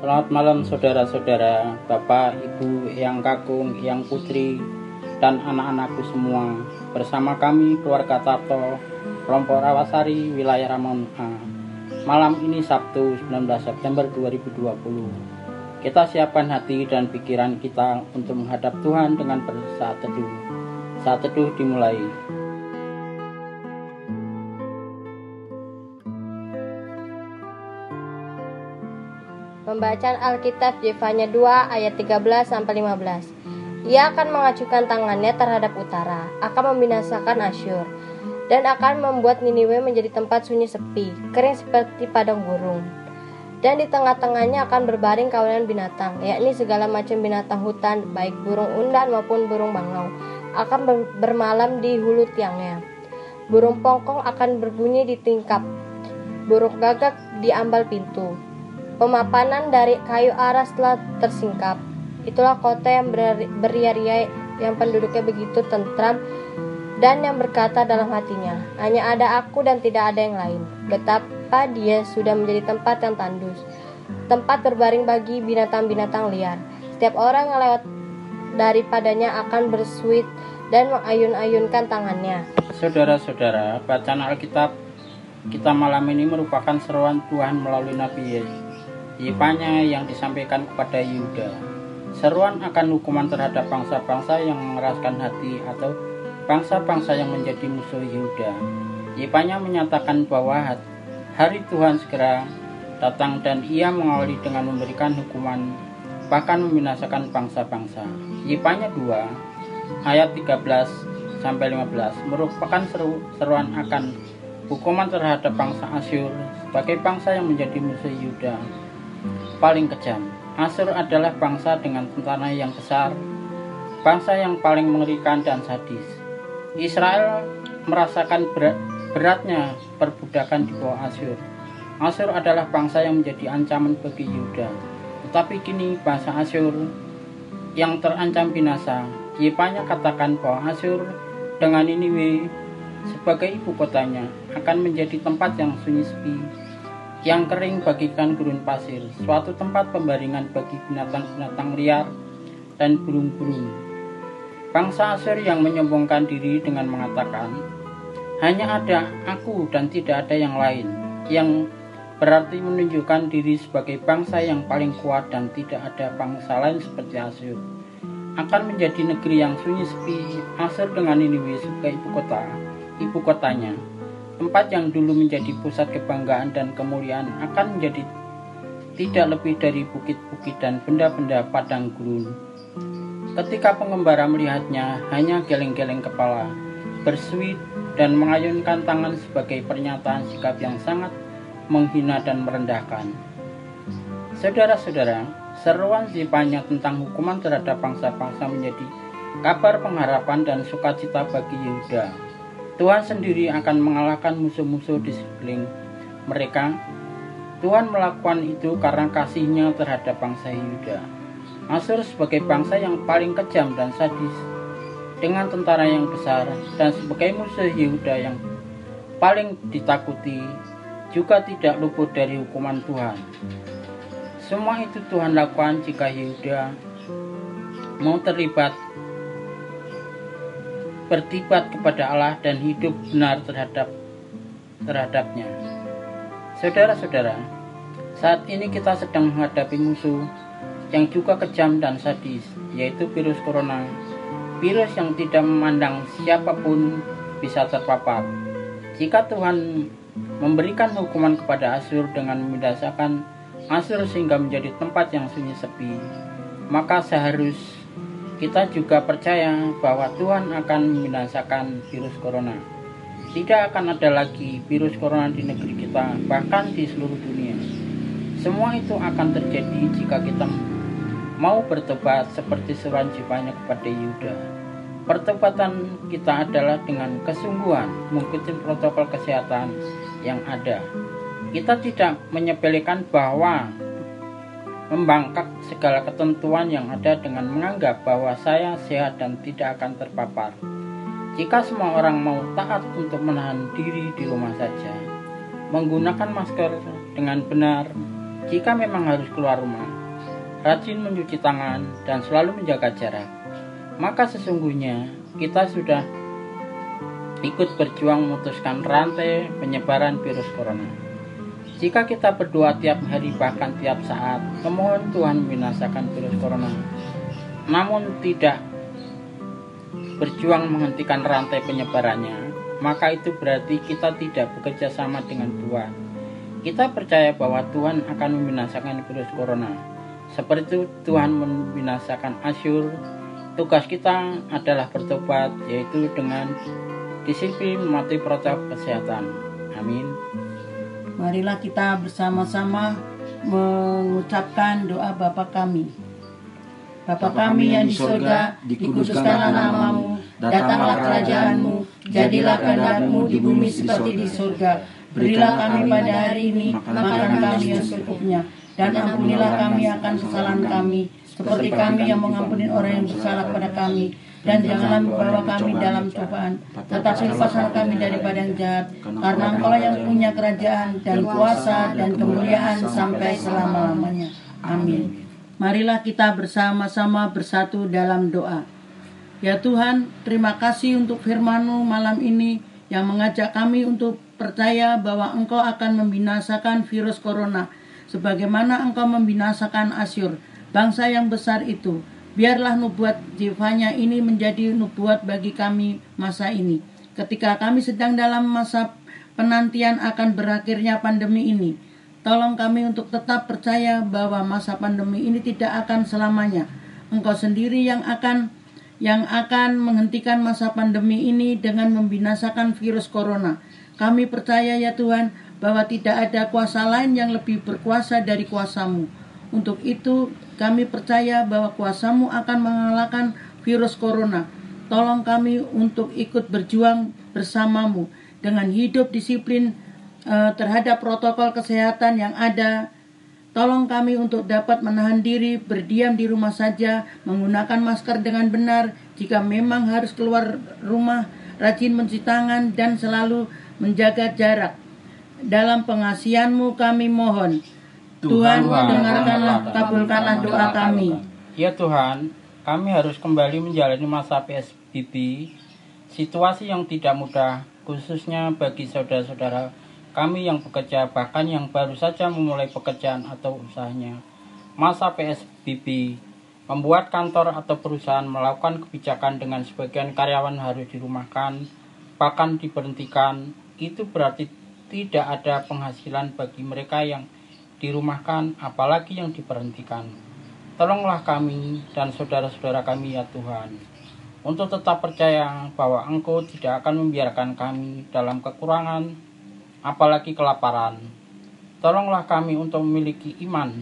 Selamat malam saudara-saudara, Bapak, Ibu, Yang Kakung, Yang Putri, dan anak-anakku semua. Bersama kami keluarga Tarto, kelompok Rawasari, wilayah Ramon A. Malam ini Sabtu 19 September 2020. Kita siapkan hati dan pikiran kita untuk menghadap Tuhan dengan bersaat teduh. Saat teduh dimulai. Pembacaan Alkitab Yefanya 2 ayat 13 sampai 15. Ia akan mengacukan tangannya terhadap utara, akan membinasakan Asyur, dan akan membuat Niniwe menjadi tempat sunyi sepi, kering seperti padang gurun. Dan di tengah-tengahnya akan berbaring kawanan binatang, yakni segala macam binatang hutan, baik burung undan maupun burung bangau, akan bermalam di hulu tiangnya. Burung pongkong akan berbunyi di tingkap, burung gagak di ambal pintu, Pemapanan dari kayu aras telah tersingkap. Itulah kota yang beria-ria yang penduduknya begitu tentram dan yang berkata dalam hatinya, hanya ada aku dan tidak ada yang lain. Betapa dia sudah menjadi tempat yang tandus, tempat berbaring bagi binatang-binatang liar. Setiap orang yang lewat daripadanya akan bersuit dan mengayun-ayunkan tangannya. Saudara-saudara, bacaan Alkitab kita malam ini merupakan seruan Tuhan melalui Nabi Yesus Yipanya yang disampaikan kepada Yuda. Seruan akan hukuman terhadap bangsa-bangsa yang mengeraskan hati atau bangsa-bangsa yang menjadi musuh Yuda. Yipanya menyatakan bahwa hari Tuhan segera datang dan ia mengawali dengan memberikan hukuman bahkan membinasakan bangsa-bangsa. Yipanya 2 ayat 13 sampai 15 merupakan seru, seruan akan hukuman terhadap bangsa Asyur sebagai bangsa yang menjadi musuh Yuda paling kejam. Asur adalah bangsa dengan tentara yang besar, bangsa yang paling mengerikan dan sadis. Israel merasakan berat, beratnya perbudakan di bawah Asyur. Asyur adalah bangsa yang menjadi ancaman bagi Yuda. Tetapi kini bangsa Asyur yang terancam binasa. Yepanya katakan bahwa Asyur dengan Niniwe sebagai ibu kotanya akan menjadi tempat yang sunyi sepi yang kering bagikan gurun pasir, suatu tempat pembaringan bagi binatang-binatang liar dan burung-burung. Bangsa Asyur yang menyombongkan diri dengan mengatakan, hanya ada aku dan tidak ada yang lain, yang berarti menunjukkan diri sebagai bangsa yang paling kuat dan tidak ada bangsa lain seperti Asyur. Akan menjadi negeri yang sunyi sepi, Asyur dengan Niniwe sebagai ibu kota, ibu kotanya, Tempat yang dulu menjadi pusat kebanggaan dan kemuliaan akan menjadi tidak lebih dari bukit-bukit dan benda-benda padang gurun. Ketika pengembara melihatnya, hanya geleng-geleng kepala, bersuit, dan mengayunkan tangan sebagai pernyataan sikap yang sangat menghina dan merendahkan. Saudara-saudara, seruan Zipanya tentang hukuman terhadap bangsa-bangsa menjadi kabar pengharapan dan sukacita bagi Yehuda Tuhan sendiri akan mengalahkan musuh-musuh di sekeliling mereka. Tuhan melakukan itu karena kasihnya terhadap bangsa Yuda. Asur sebagai bangsa yang paling kejam dan sadis dengan tentara yang besar dan sebagai musuh Yehuda yang paling ditakuti juga tidak luput dari hukuman Tuhan. Semua itu Tuhan lakukan jika Yehuda mau terlibat bertibat kepada Allah dan hidup benar terhadap terhadapnya. Saudara-saudara, saat ini kita sedang menghadapi musuh yang juga kejam dan sadis, yaitu virus corona. Virus yang tidak memandang siapa pun bisa terpapar. Jika Tuhan memberikan hukuman kepada Asyur dengan membinasakan Asyur sehingga menjadi tempat yang sunyi sepi, maka seharusnya kita juga percaya bahwa Tuhan akan membinasakan virus corona. Tidak akan ada lagi virus corona di negeri kita, bahkan di seluruh dunia. Semua itu akan terjadi jika kita mau bertobat seperti suran jipanya kepada Yuda. Pertobatan kita adalah dengan kesungguhan mengikuti protokol kesehatan yang ada. Kita tidak menyepelekan bahwa membangkak segala ketentuan yang ada dengan menganggap bahwa saya sehat dan tidak akan terpapar. Jika semua orang mau taat untuk menahan diri di rumah saja, menggunakan masker dengan benar, Jika memang harus keluar rumah, rajin mencuci tangan dan selalu menjaga jarak. Maka sesungguhnya kita sudah ikut berjuang memutuskan rantai penyebaran virus corona. Jika kita berdoa tiap hari bahkan tiap saat, memohon Tuhan membinasakan virus corona, namun tidak berjuang menghentikan rantai penyebarannya, maka itu berarti kita tidak bekerja sama dengan Tuhan. Kita percaya bahwa Tuhan akan membinasakan virus corona. Seperti itu Tuhan membinasakan Asyur. Tugas kita adalah bertobat, yaitu dengan disiplin mematuhi protokol kesehatan. Amin. Marilah kita bersama-sama mengucapkan doa Bapa kami. Bapa kami yang di surga, dikuduskanlah namamu, datanglah kerajaanmu, jadilah kehendakmu di bumi seperti di surga. Berilah kami pada hari ini makan kami yang secukupnya, dan ampunilah kami akan kesalahan kami, seperti kami yang mengampuni orang yang bersalah pada kami. Dan janganlah membawa kami dalam cobaan, tetapi lepaskan kami daripada yang jahat, karena engkau yang punya kerajaan dan kuasa dan kemuliaan sampai selama-lamanya. Amin. Marilah kita bersama-sama bersatu dalam doa. Ya Tuhan, terima kasih untuk firman-Mu malam ini yang mengajak kami untuk percaya bahwa Engkau akan membinasakan virus corona sebagaimana Engkau membinasakan Asyur, bangsa yang besar itu. Biarlah nubuat jiwanya ini menjadi nubuat bagi kami masa ini. Ketika kami sedang dalam masa penantian akan berakhirnya pandemi ini, Tolong kami untuk tetap percaya bahwa masa pandemi ini tidak akan selamanya. Engkau sendiri yang akan yang akan menghentikan masa pandemi ini dengan membinasakan virus corona. Kami percaya ya Tuhan bahwa tidak ada kuasa lain yang lebih berkuasa dari kuasamu. Untuk itu kami percaya bahwa kuasamu akan mengalahkan virus corona. Tolong kami untuk ikut berjuang bersamamu dengan hidup disiplin uh, terhadap protokol kesehatan yang ada. Tolong kami untuk dapat menahan diri, berdiam di rumah saja, menggunakan masker dengan benar. Jika memang harus keluar rumah, rajin mencuci tangan dan selalu menjaga jarak. Dalam pengasihanmu kami mohon. Tuhan, Tuhan dengarkanlah, kabulkanlah doa kami. Ya Tuhan, kami harus kembali menjalani masa PSBB, situasi yang tidak mudah, khususnya bagi saudara-saudara kami yang bekerja bahkan yang baru saja memulai pekerjaan atau usahanya. Masa PSBB membuat kantor atau perusahaan melakukan kebijakan dengan sebagian karyawan harus dirumahkan, bahkan diberhentikan. Itu berarti tidak ada penghasilan bagi mereka yang dirumahkan, apalagi yang diberhentikan. Tolonglah kami dan saudara-saudara kami ya Tuhan, untuk tetap percaya bahwa Engkau tidak akan membiarkan kami dalam kekurangan apalagi kelaparan. Tolonglah kami untuk memiliki iman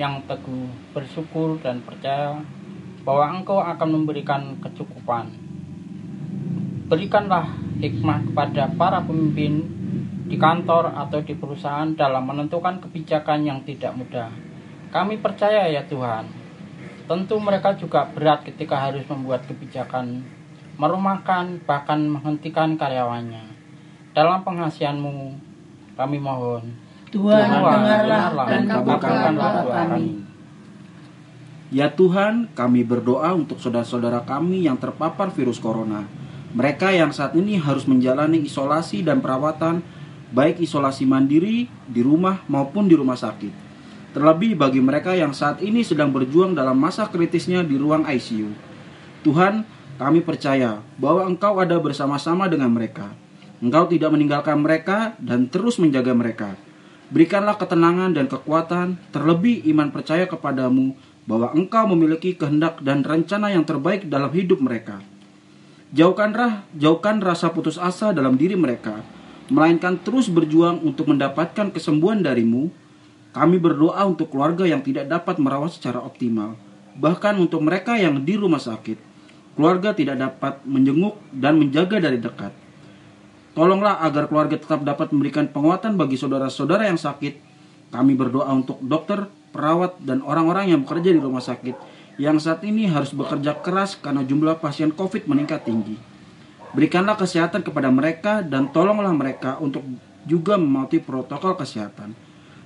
yang teguh, bersyukur dan percaya bahwa Engkau akan memberikan kecukupan. Berikanlah hikmah kepada para pemimpin di kantor atau di perusahaan dalam menentukan kebijakan yang tidak mudah. Kami percaya ya Tuhan, tentu mereka juga berat ketika harus membuat kebijakan, merumahkan bahkan menghentikan karyawannya. Dalam penghasilanmu, kami mohon. Tuhan, dengarlah dan kabulkanlah doa kami. Ya Tuhan, kami berdoa untuk saudara-saudara kami yang terpapar virus corona. Mereka yang saat ini harus menjalani isolasi dan perawatan, baik isolasi mandiri di rumah maupun di rumah sakit. Terlebih bagi mereka yang saat ini sedang berjuang dalam masa kritisnya di ruang ICU. Tuhan, kami percaya bahwa Engkau ada bersama-sama dengan mereka. Engkau tidak meninggalkan mereka dan terus menjaga mereka. Berikanlah ketenangan dan kekuatan, terlebih iman percaya kepadamu bahwa engkau memiliki kehendak dan rencana yang terbaik dalam hidup mereka. Jauhkanlah, jauhkan rasa putus asa dalam diri mereka, melainkan terus berjuang untuk mendapatkan kesembuhan darimu. Kami berdoa untuk keluarga yang tidak dapat merawat secara optimal, bahkan untuk mereka yang di rumah sakit. Keluarga tidak dapat menjenguk dan menjaga dari dekat. Tolonglah agar keluarga tetap dapat memberikan penguatan bagi saudara-saudara yang sakit. Kami berdoa untuk dokter, perawat, dan orang-orang yang bekerja di rumah sakit yang saat ini harus bekerja keras karena jumlah pasien COVID meningkat tinggi. Berikanlah kesehatan kepada mereka dan tolonglah mereka untuk juga mematuhi protokol kesehatan.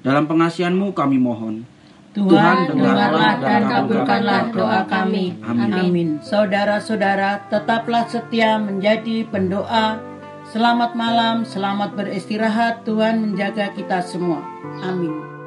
Dalam pengasihanmu kami mohon. Tuhan, Tuhan, dengarlah dan dan kabulkanlah doa kami. Amin. Amin. Saudara-saudara, tetaplah setia menjadi pendoa. Selamat malam, selamat beristirahat. Tuhan menjaga kita semua. Amin.